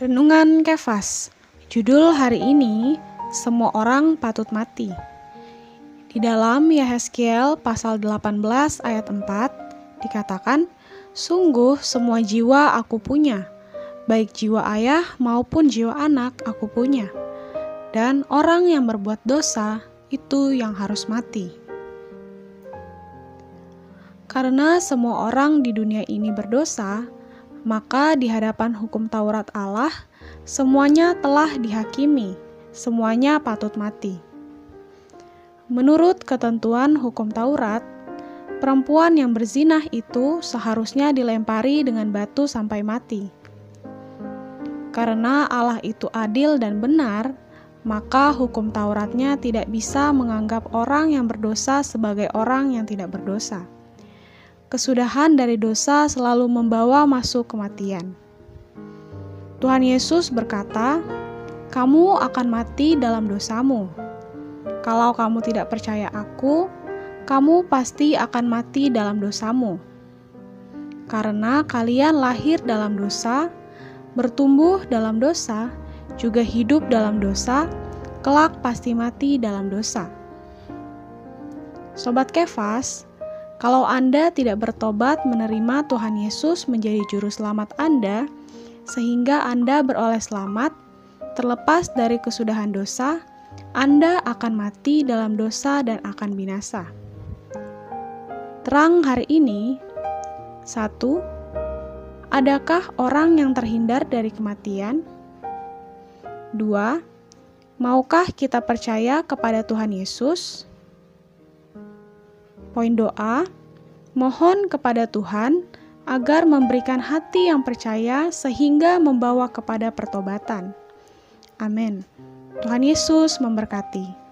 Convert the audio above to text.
Renungan Kefas. Judul hari ini Semua orang patut mati. Di dalam Yehezkiel pasal 18 ayat 4 dikatakan Sungguh semua jiwa aku punya Baik jiwa ayah maupun jiwa anak aku punya. Dan orang yang berbuat dosa itu yang harus mati. Karena semua orang di dunia ini berdosa, maka di hadapan hukum Taurat Allah, semuanya telah dihakimi, semuanya patut mati. Menurut ketentuan hukum Taurat, perempuan yang berzinah itu seharusnya dilempari dengan batu sampai mati. Karena Allah itu adil dan benar, maka hukum Tauratnya tidak bisa menganggap orang yang berdosa sebagai orang yang tidak berdosa kesudahan dari dosa selalu membawa masuk kematian. Tuhan Yesus berkata, "Kamu akan mati dalam dosamu. Kalau kamu tidak percaya Aku, kamu pasti akan mati dalam dosamu." Karena kalian lahir dalam dosa, bertumbuh dalam dosa, juga hidup dalam dosa, kelak pasti mati dalam dosa. Sobat Kefas, kalau Anda tidak bertobat menerima Tuhan Yesus menjadi juru selamat Anda, sehingga Anda beroleh selamat, terlepas dari kesudahan dosa, Anda akan mati dalam dosa dan akan binasa. Terang hari ini, satu, adakah orang yang terhindar dari kematian? Dua, maukah kita percaya kepada Tuhan Yesus? Poin doa, mohon kepada Tuhan agar memberikan hati yang percaya sehingga membawa kepada pertobatan. Amin. Tuhan Yesus memberkati.